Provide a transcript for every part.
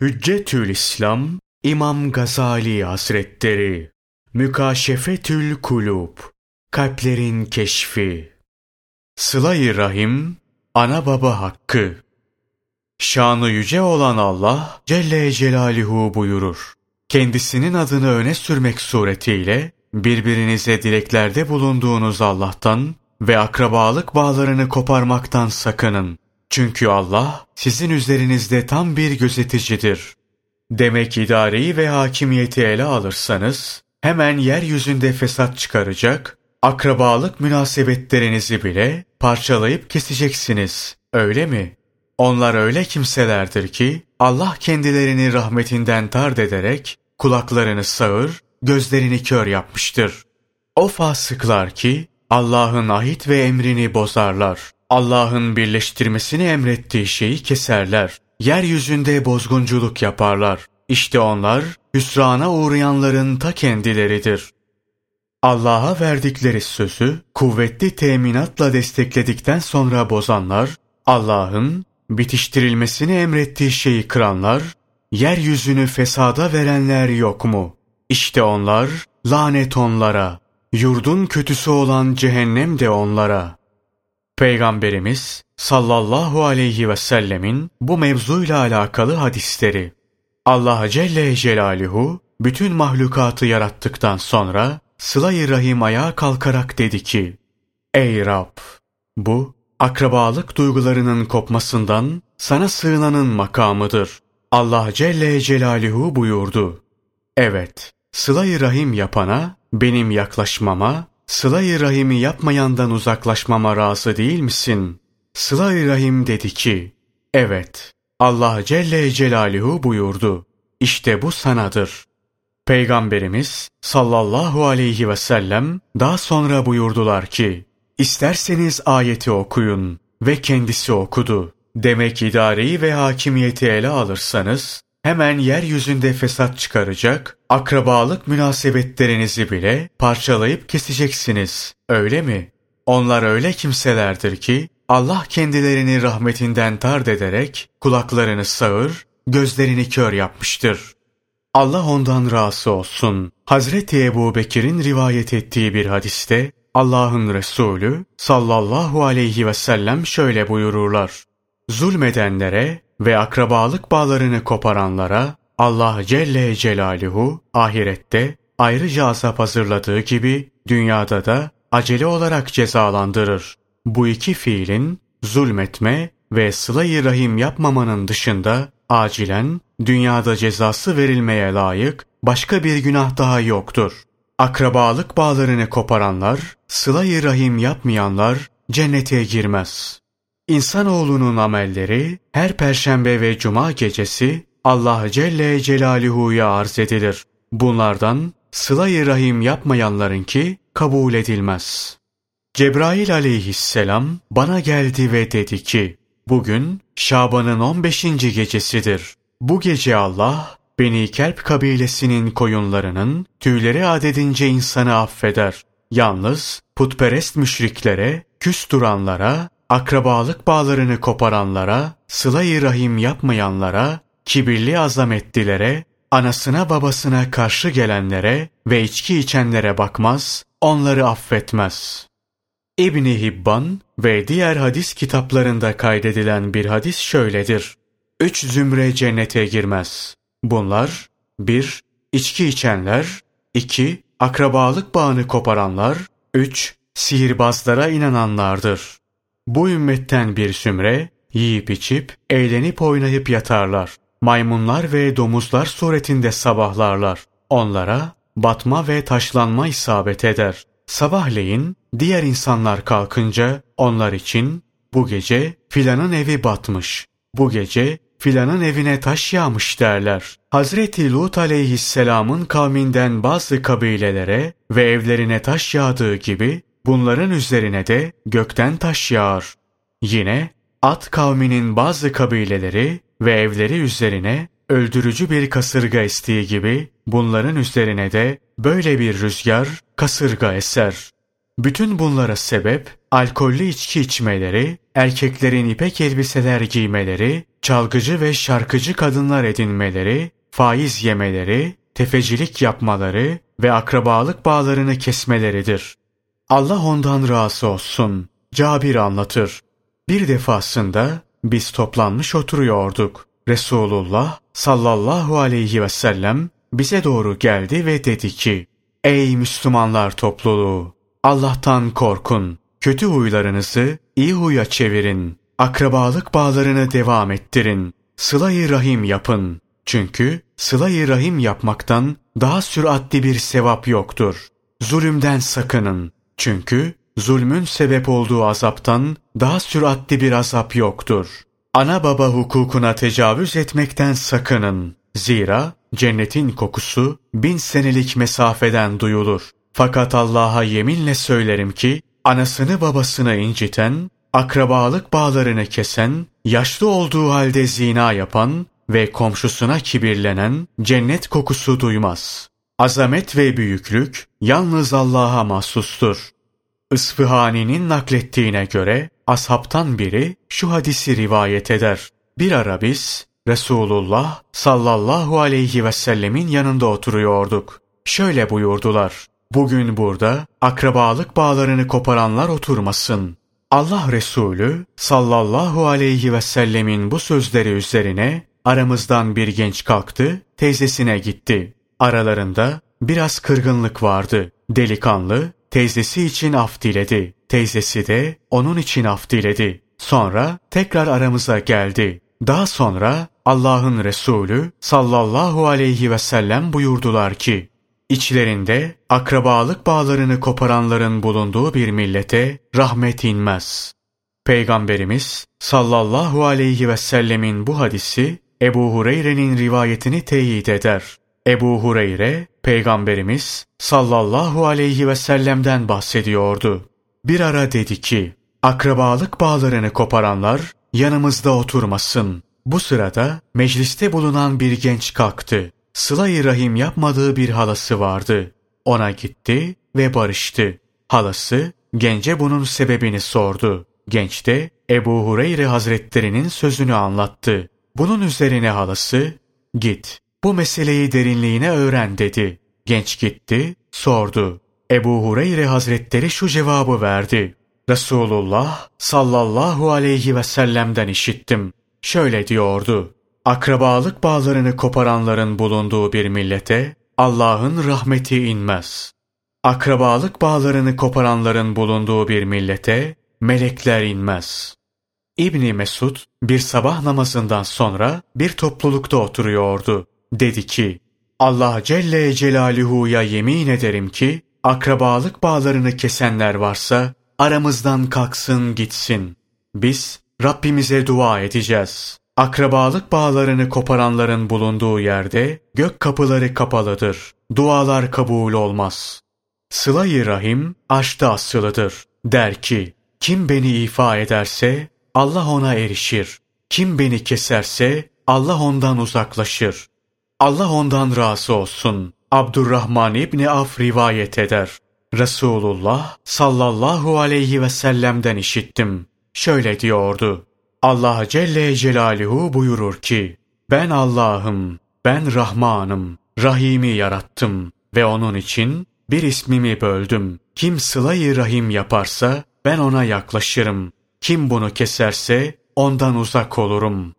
Hüccetül İslam İmam Gazali Hazretleri Mükaşefetül Kulub Kalplerin Keşfi Sıla-i Rahim Ana Baba Hakkı Şanı yüce olan Allah Celle Celaluhu buyurur. Kendisinin adını öne sürmek suretiyle birbirinize dileklerde bulunduğunuz Allah'tan ve akrabalık bağlarını koparmaktan sakının. Çünkü Allah sizin üzerinizde tam bir gözeticidir. Demek idareyi ve hakimiyeti ele alırsanız hemen yeryüzünde fesat çıkaracak, akrabalık münasebetlerinizi bile parçalayıp keseceksiniz. Öyle mi? Onlar öyle kimselerdir ki Allah kendilerini rahmetinden tard ederek kulaklarını sağır, gözlerini kör yapmıştır. O fasıklar ki Allah'ın ahit ve emrini bozarlar. Allah'ın birleştirmesini emrettiği şeyi keserler. Yeryüzünde bozgunculuk yaparlar. İşte onlar hüsrana uğrayanların ta kendileridir. Allah'a verdikleri sözü kuvvetli teminatla destekledikten sonra bozanlar, Allah'ın bitiştirilmesini emrettiği şeyi kıranlar, yeryüzünü fesada verenler yok mu? İşte onlar, lanet onlara, yurdun kötüsü olan cehennem de onlara. Peygamberimiz sallallahu aleyhi ve sellemin bu mevzuyla alakalı hadisleri. Allah Celle Celaluhu bütün mahlukatı yarattıktan sonra sıla-i rahim ayağa kalkarak dedi ki, Ey Rab! Bu, akrabalık duygularının kopmasından sana sığınanın makamıdır. Allah Celle Celaluhu buyurdu. Evet, sıla-i rahim yapana, benim yaklaşmama, sıla-i rahimi yapmayandan uzaklaşmama razı değil misin? Sıla-i rahim dedi ki, evet, Allah Celle Celaluhu buyurdu. İşte bu sanadır. Peygamberimiz sallallahu aleyhi ve sellem daha sonra buyurdular ki, İsterseniz ayeti okuyun ve kendisi okudu. Demek idareyi ve hakimiyeti ele alırsanız, hemen yeryüzünde fesat çıkaracak, akrabalık münasebetlerinizi bile parçalayıp keseceksiniz. Öyle mi? Onlar öyle kimselerdir ki, Allah kendilerini rahmetinden tard ederek kulaklarını sağır, gözlerini kör yapmıştır. Allah ondan razı olsun. Hazreti Ebu Bekir'in rivayet ettiği bir hadiste Allah'ın Resulü sallallahu aleyhi ve sellem şöyle buyururlar. Zulmedenlere ve akrabalık bağlarını koparanlara Allah Celle Celaluhu ahirette ayrıca azap hazırladığı gibi dünyada da acele olarak cezalandırır. Bu iki fiilin zulmetme ve sıla-i rahim yapmamanın dışında acilen dünyada cezası verilmeye layık başka bir günah daha yoktur. Akrabalık bağlarını koparanlar, sıla-i rahim yapmayanlar cennete girmez. İnsanoğlunun amelleri her perşembe ve cuma gecesi Allah Celle Celaluhu'ya arz edilir. Bunlardan sıla-i rahim yapmayanlarınki kabul edilmez. Cebrail aleyhisselam bana geldi ve dedi ki, bugün Şaban'ın 15. gecesidir. Bu gece Allah, Beni Kelp kabilesinin koyunlarının tüyleri adedince insanı affeder. Yalnız putperest müşriklere, küs duranlara, akrabalık bağlarını koparanlara, sıla-i rahim yapmayanlara, kibirli azametlilere, anasına babasına karşı gelenlere ve içki içenlere bakmaz, onları affetmez. İbni Hibban ve diğer hadis kitaplarında kaydedilen bir hadis şöyledir. Üç zümre cennete girmez. Bunlar 1. içki içenler 2. Akrabalık bağını koparanlar 3. Sihirbazlara inananlardır. Bu ümmetten bir sümre yiyip içip, eğlenip oynayıp yatarlar. Maymunlar ve domuzlar suretinde sabahlarlar. Onlara batma ve taşlanma isabet eder. Sabahleyin diğer insanlar kalkınca onlar için bu gece filanın evi batmış. Bu gece filanın evine taş yağmış derler. Hazreti Lut aleyhisselamın kavminden bazı kabilelere ve evlerine taş yağdığı gibi bunların üzerine de gökten taş yağar. Yine At kavminin bazı kabileleri ve evleri üzerine öldürücü bir kasırga estiği gibi bunların üzerine de böyle bir rüzgar, kasırga eser. Bütün bunlara sebep alkollü içki içmeleri, erkeklerin ipek elbiseler giymeleri, çalgıcı ve şarkıcı kadınlar edinmeleri, faiz yemeleri, tefecilik yapmaları ve akrabalık bağlarını kesmeleridir. Allah ondan razı olsun. Cabir anlatır. Bir defasında biz toplanmış oturuyorduk. Resulullah sallallahu aleyhi ve sellem bize doğru geldi ve dedi ki, Ey Müslümanlar topluluğu! Allah'tan korkun. Kötü huylarınızı iyi huya çevirin. Akrabalık bağlarını devam ettirin. Sıla-i rahim yapın. Çünkü sıla-i rahim yapmaktan daha süratli bir sevap yoktur. Zulümden sakının. Çünkü zulmün sebep olduğu azaptan daha süratli bir azap yoktur. Ana baba hukukuna tecavüz etmekten sakının. Zira cennetin kokusu bin senelik mesafeden duyulur. Fakat Allah'a yeminle söylerim ki, anasını babasını inciten, akrabalık bağlarını kesen, yaşlı olduğu halde zina yapan ve komşusuna kibirlenen cennet kokusu duymaz. Azamet ve büyüklük yalnız Allah'a mahsustur. Isfihani'nin naklettiğine göre ashabtan biri şu hadisi rivayet eder. Bir ara biz Resulullah sallallahu aleyhi ve sellemin yanında oturuyorduk. Şöyle buyurdular. Bugün burada akrabalık bağlarını koparanlar oturmasın. Allah Resulü sallallahu aleyhi ve sellemin bu sözleri üzerine aramızdan bir genç kalktı, teyzesine gitti. Aralarında biraz kırgınlık vardı. Delikanlı teyzesi için af diledi. Teyzesi de onun için af diledi. Sonra tekrar aramıza geldi. Daha sonra Allah'ın Resulü sallallahu aleyhi ve sellem buyurdular ki, İçlerinde akrabalık bağlarını koparanların bulunduğu bir millete rahmet inmez. Peygamberimiz sallallahu aleyhi ve sellemin bu hadisi Ebu Hureyre'nin rivayetini teyit eder. Ebu Hureyre, Peygamberimiz sallallahu aleyhi ve sellem'den bahsediyordu. Bir ara dedi ki, akrabalık bağlarını koparanlar yanımızda oturmasın. Bu sırada mecliste bulunan bir genç kalktı. Sıla-i Rahim yapmadığı bir halası vardı. Ona gitti ve barıştı. Halası gence bunun sebebini sordu. Genç de Ebu Hureyre Hazretlerinin sözünü anlattı. Bunun üzerine halası, git bu meseleyi derinliğine öğren dedi. Genç gitti, sordu. Ebu Hureyre Hazretleri şu cevabı verdi. Resulullah sallallahu aleyhi ve sellem'den işittim. Şöyle diyordu. Akrabalık bağlarını koparanların bulunduğu bir millete Allah'ın rahmeti inmez. Akrabalık bağlarını koparanların bulunduğu bir millete melekler inmez. İbni Mesud bir sabah namazından sonra bir toplulukta oturuyordu. Dedi ki, Allah Celle Celaluhu'ya yemin ederim ki, akrabalık bağlarını kesenler varsa, aramızdan kalksın gitsin. Biz Rabbimize dua edeceğiz. Akrabalık bağlarını koparanların bulunduğu yerde gök kapıları kapalıdır. Dualar kabul olmaz. Sıla-i Rahim aşta asılıdır. Der ki, kim beni ifa ederse Allah ona erişir. Kim beni keserse Allah ondan uzaklaşır. Allah ondan razı olsun. Abdurrahman İbni Af rivayet eder. Resulullah sallallahu aleyhi ve sellem'den işittim. Şöyle diyordu. Allah Celle Celaluhu buyurur ki, ben Allah'ım, ben Rahman'ım, Rahim'i yarattım ve onun için bir ismimi böldüm. Kim sılayı rahim yaparsa ben ona yaklaşırım. Kim bunu keserse ondan uzak olurum.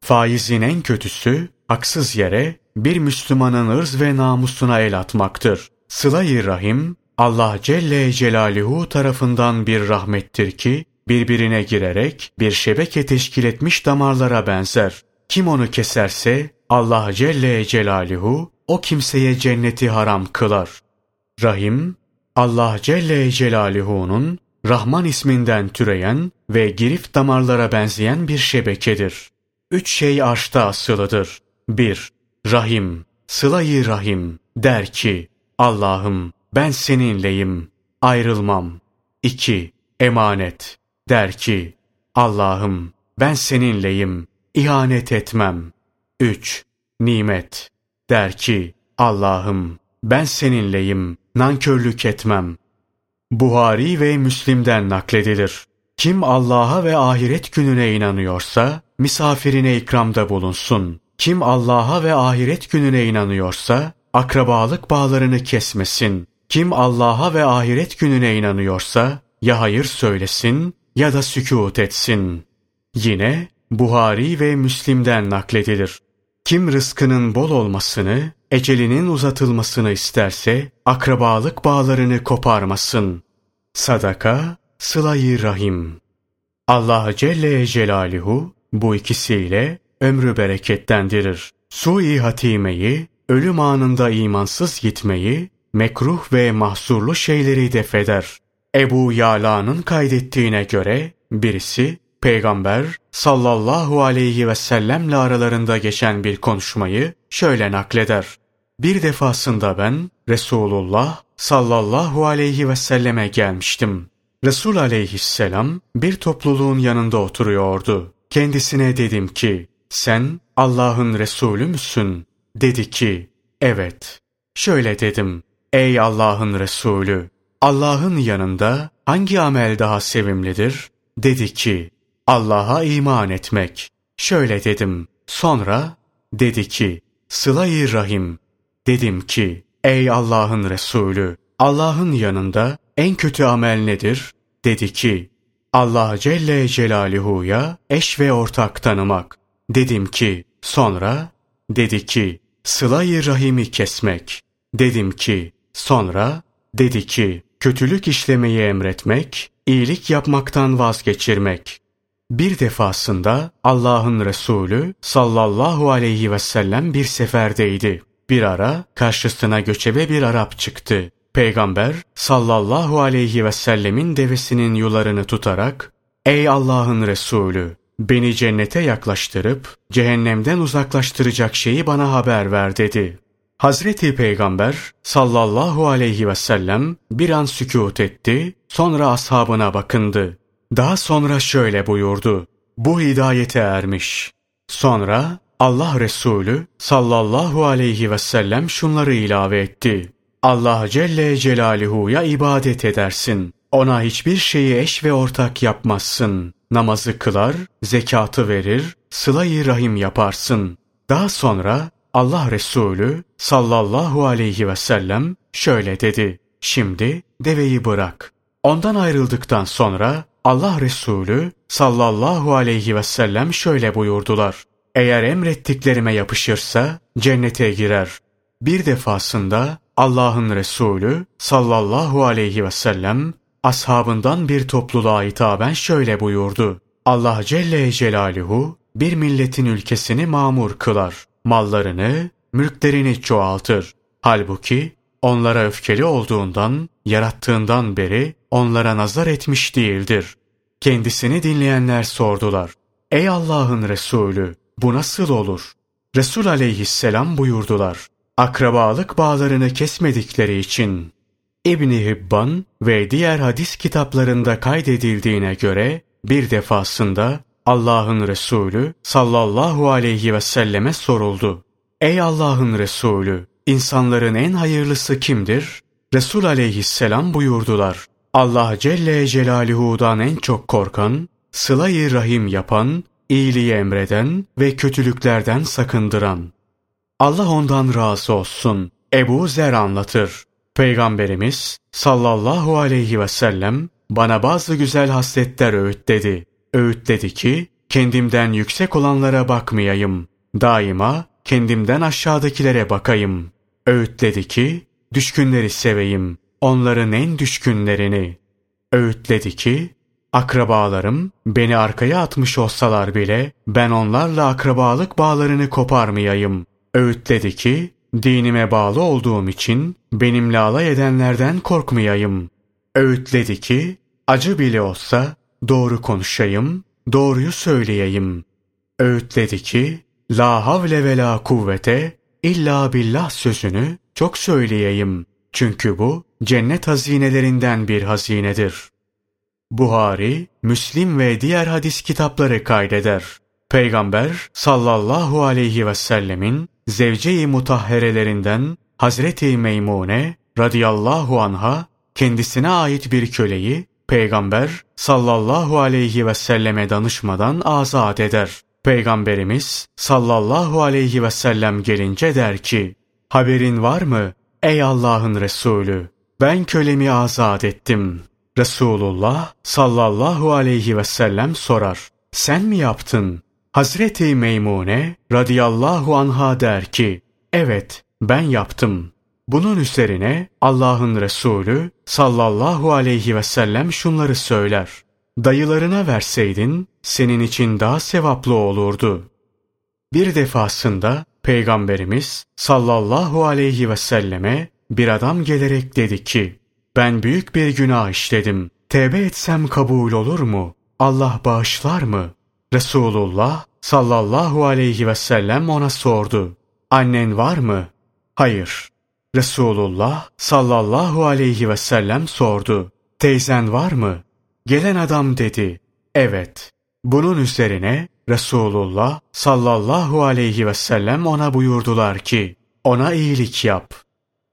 Faizin en kötüsü haksız yere bir Müslümanın ırz ve namusuna el atmaktır. Sıla-i Rahim, Allah Celle Celaluhu tarafından bir rahmettir ki, birbirine girerek bir şebeke teşkil etmiş damarlara benzer. Kim onu keserse, Allah Celle Celaluhu o kimseye cenneti haram kılar. Rahim, Allah Celle Celaluhu'nun Rahman isminden türeyen ve girif damarlara benzeyen bir şebekedir. Üç şey arşta asılıdır. 1. Rahim, sılayı rahim der ki, Allah'ım ben seninleyim, ayrılmam. 2. Emanet der ki, Allah'ım ben seninleyim, ihanet etmem. 3. Nimet der ki, Allah'ım ben seninleyim, nankörlük etmem. Buhari ve Müslim'den nakledilir. Kim Allah'a ve ahiret gününe inanıyorsa, misafirine ikramda bulunsun. Kim Allah'a ve ahiret gününe inanıyorsa, akrabalık bağlarını kesmesin. Kim Allah'a ve ahiret gününe inanıyorsa, ya hayır söylesin ya da sükût etsin. Yine Buhari ve Müslim'den nakledilir. Kim rızkının bol olmasını, ecelinin uzatılmasını isterse, akrabalık bağlarını koparmasın. Sadaka, sılayı rahim. Allah Celle Celaluhu bu ikisiyle ömrü bereketlendirir. Sui hatimeyi, ölüm anında imansız gitmeyi, mekruh ve mahsurlu şeyleri defeder. Ebu Yala'nın kaydettiğine göre birisi Peygamber sallallahu aleyhi ve sellemle aralarında geçen bir konuşmayı şöyle nakleder. Bir defasında ben Resulullah sallallahu aleyhi ve selleme gelmiştim. Resul aleyhisselam bir topluluğun yanında oturuyordu. Kendisine dedim ki, sen Allah'ın Resulü müsün? Dedi ki, evet. Şöyle dedim, ey Allah'ın Resulü, Allah'ın yanında hangi amel daha sevimlidir? Dedi ki, Allah'a iman etmek. Şöyle dedim, sonra dedi ki, sıla-i rahim. Dedim ki, ey Allah'ın Resulü, Allah'ın yanında en kötü amel nedir? Dedi ki, Allah Celle Celaluhu'ya eş ve ortak tanımak. Dedim ki, sonra? Dedi ki, sıla-i rahimi kesmek. Dedim ki, sonra? Dedi ki, kötülük işlemeyi emretmek, iyilik yapmaktan vazgeçirmek. Bir defasında Allah'ın Resulü sallallahu aleyhi ve sellem bir seferdeydi. Bir ara karşısına göçebe bir Arap çıktı. Peygamber sallallahu aleyhi ve sellemin devesinin yularını tutarak Ey Allah'ın Resulü! Beni cennete yaklaştırıp cehennemden uzaklaştıracak şeyi bana haber ver dedi. Hazreti Peygamber sallallahu aleyhi ve sellem bir an sükût etti, sonra ashabına bakındı. Daha sonra şöyle buyurdu. Bu hidayete ermiş. Sonra Allah Resulü sallallahu aleyhi ve sellem şunları ilave etti. Allah Celle Celaluhu'ya ibadet edersin. Ona hiçbir şeyi eş ve ortak yapmazsın. Namazı kılar, zekatı verir, sıla-i rahim yaparsın. Daha sonra Allah Resulü sallallahu aleyhi ve sellem şöyle dedi. Şimdi deveyi bırak. Ondan ayrıldıktan sonra Allah Resulü sallallahu aleyhi ve sellem şöyle buyurdular. Eğer emrettiklerime yapışırsa cennete girer. Bir defasında Allah'ın Resulü sallallahu aleyhi ve sellem ashabından bir topluluğa hitaben şöyle buyurdu. Allah Celle Celaluhu bir milletin ülkesini mamur kılar. Mallarını, mülklerini çoğaltır. Halbuki onlara öfkeli olduğundan, yarattığından beri onlara nazar etmiş değildir. Kendisini dinleyenler sordular. Ey Allah'ın Resulü, bu nasıl olur? Resul aleyhisselam buyurdular. Akrabalık bağlarını kesmedikleri için. İbni Hibban ve diğer hadis kitaplarında kaydedildiğine göre bir defasında Allah'ın Resulü sallallahu aleyhi ve selleme soruldu. Ey Allah'ın Resulü, insanların en hayırlısı kimdir? Resul aleyhisselam buyurdular. Allah Celle Celaluhu'dan en çok korkan, sıla rahim yapan, iyiliği emreden ve kötülüklerden sakındıran. Allah ondan razı olsun. Ebu Zer anlatır. Peygamberimiz sallallahu aleyhi ve sellem bana bazı güzel hasletler öğütledi. Öğütledi ki kendimden yüksek olanlara bakmayayım. Daima kendimden aşağıdakilere bakayım. Öğütledi ki düşkünleri seveyim onların en düşkünlerini. Öğütledi ki, akrabalarım beni arkaya atmış olsalar bile ben onlarla akrabalık bağlarını koparmayayım. Öğütledi ki, dinime bağlı olduğum için benimle alay edenlerden korkmayayım. Öğütledi ki, acı bile olsa doğru konuşayım, doğruyu söyleyeyim. Öğütledi ki, la havle ve la kuvvete illa billah sözünü çok söyleyeyim. Çünkü bu cennet hazinelerinden bir hazinedir. Buhari, Müslim ve diğer hadis kitapları kaydeder. Peygamber sallallahu aleyhi ve sellemin zevce-i mutahherelerinden Hazreti Meymune radıyallahu anha kendisine ait bir köleyi Peygamber sallallahu aleyhi ve selleme danışmadan azat eder. Peygamberimiz sallallahu aleyhi ve sellem gelince der ki, haberin var mı ey Allah'ın Resulü? Ben kölemi azat ettim. Resulullah sallallahu aleyhi ve sellem sorar. Sen mi yaptın? Hazreti Meymune radıyallahu anha der ki, evet ben yaptım. Bunun üzerine Allah'ın Resulü sallallahu aleyhi ve sellem şunları söyler. Dayılarına verseydin senin için daha sevaplı olurdu. Bir defasında Peygamberimiz sallallahu aleyhi ve selleme bir adam gelerek dedi ki, ben büyük bir günah işledim. Tevbe etsem kabul olur mu? Allah bağışlar mı? Resulullah sallallahu aleyhi ve sellem ona sordu. Annen var mı? Hayır. Resulullah sallallahu aleyhi ve sellem sordu. Teyzen var mı? Gelen adam dedi. Evet. Bunun üzerine Resulullah sallallahu aleyhi ve sellem ona buyurdular ki, ona iyilik yap.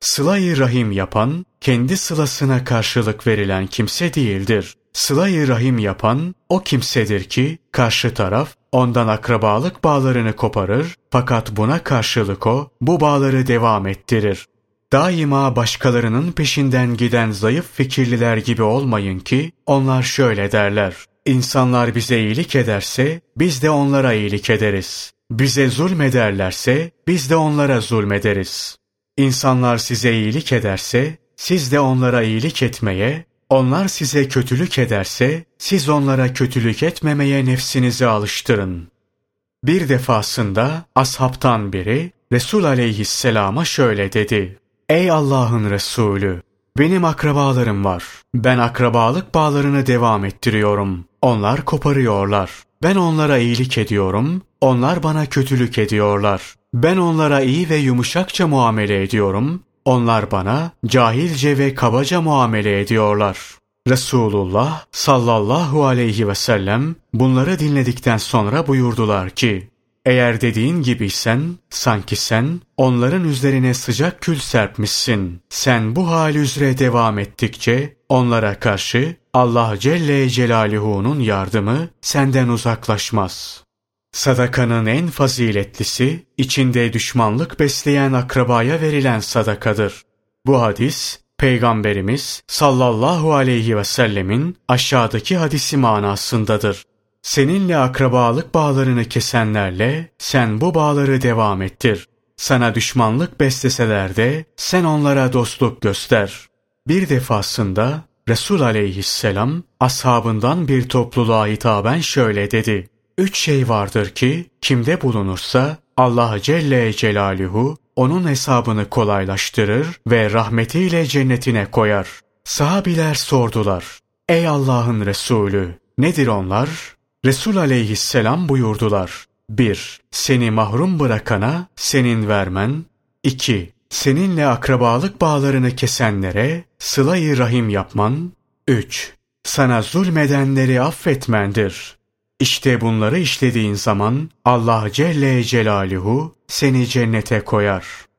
Sıla-i rahim yapan, kendi sılasına karşılık verilen kimse değildir. Sıla-i rahim yapan, o kimsedir ki, karşı taraf, ondan akrabalık bağlarını koparır, fakat buna karşılık o, bu bağları devam ettirir. Daima başkalarının peşinden giden zayıf fikirliler gibi olmayın ki, onlar şöyle derler. İnsanlar bize iyilik ederse, biz de onlara iyilik ederiz. Bize zulmederlerse, biz de onlara zulmederiz. İnsanlar size iyilik ederse, siz de onlara iyilik etmeye, onlar size kötülük ederse, siz onlara kötülük etmemeye nefsinizi alıştırın. Bir defasında ashabtan biri Resul aleyhisselama şöyle dedi. Ey Allah'ın Resulü! Benim akrabalarım var. Ben akrabalık bağlarını devam ettiriyorum. Onlar koparıyorlar. Ben onlara iyilik ediyorum. Onlar bana kötülük ediyorlar. Ben onlara iyi ve yumuşakça muamele ediyorum. Onlar bana cahilce ve kabaca muamele ediyorlar. Resulullah sallallahu aleyhi ve sellem bunları dinledikten sonra buyurdular ki, eğer dediğin gibiysen, sanki sen onların üzerine sıcak kül serpmişsin. Sen bu hal üzere devam ettikçe onlara karşı Allah Celle Celaluhu'nun yardımı senden uzaklaşmaz. Sadakanın en faziletlisi, içinde düşmanlık besleyen akrabaya verilen sadakadır. Bu hadis, Peygamberimiz sallallahu aleyhi ve sellemin aşağıdaki hadisi manasındadır. Seninle akrabalık bağlarını kesenlerle sen bu bağları devam ettir. Sana düşmanlık besleseler de sen onlara dostluk göster. Bir defasında Resul aleyhisselam ashabından bir topluluğa hitaben şöyle dedi. Üç şey vardır ki kimde bulunursa Allah Celle Celaluhu onun hesabını kolaylaştırır ve rahmetiyle cennetine koyar. Sahabiler sordular. Ey Allah'ın Resulü nedir onlar? Resul aleyhisselam buyurdular. 1. Seni mahrum bırakana senin vermen. 2. Seninle akrabalık bağlarını kesenlere sıla rahim yapman. 3. Sana zulmedenleri affetmendir. İşte bunları işlediğin zaman Allah Celle Celaluhu seni cennete koyar.''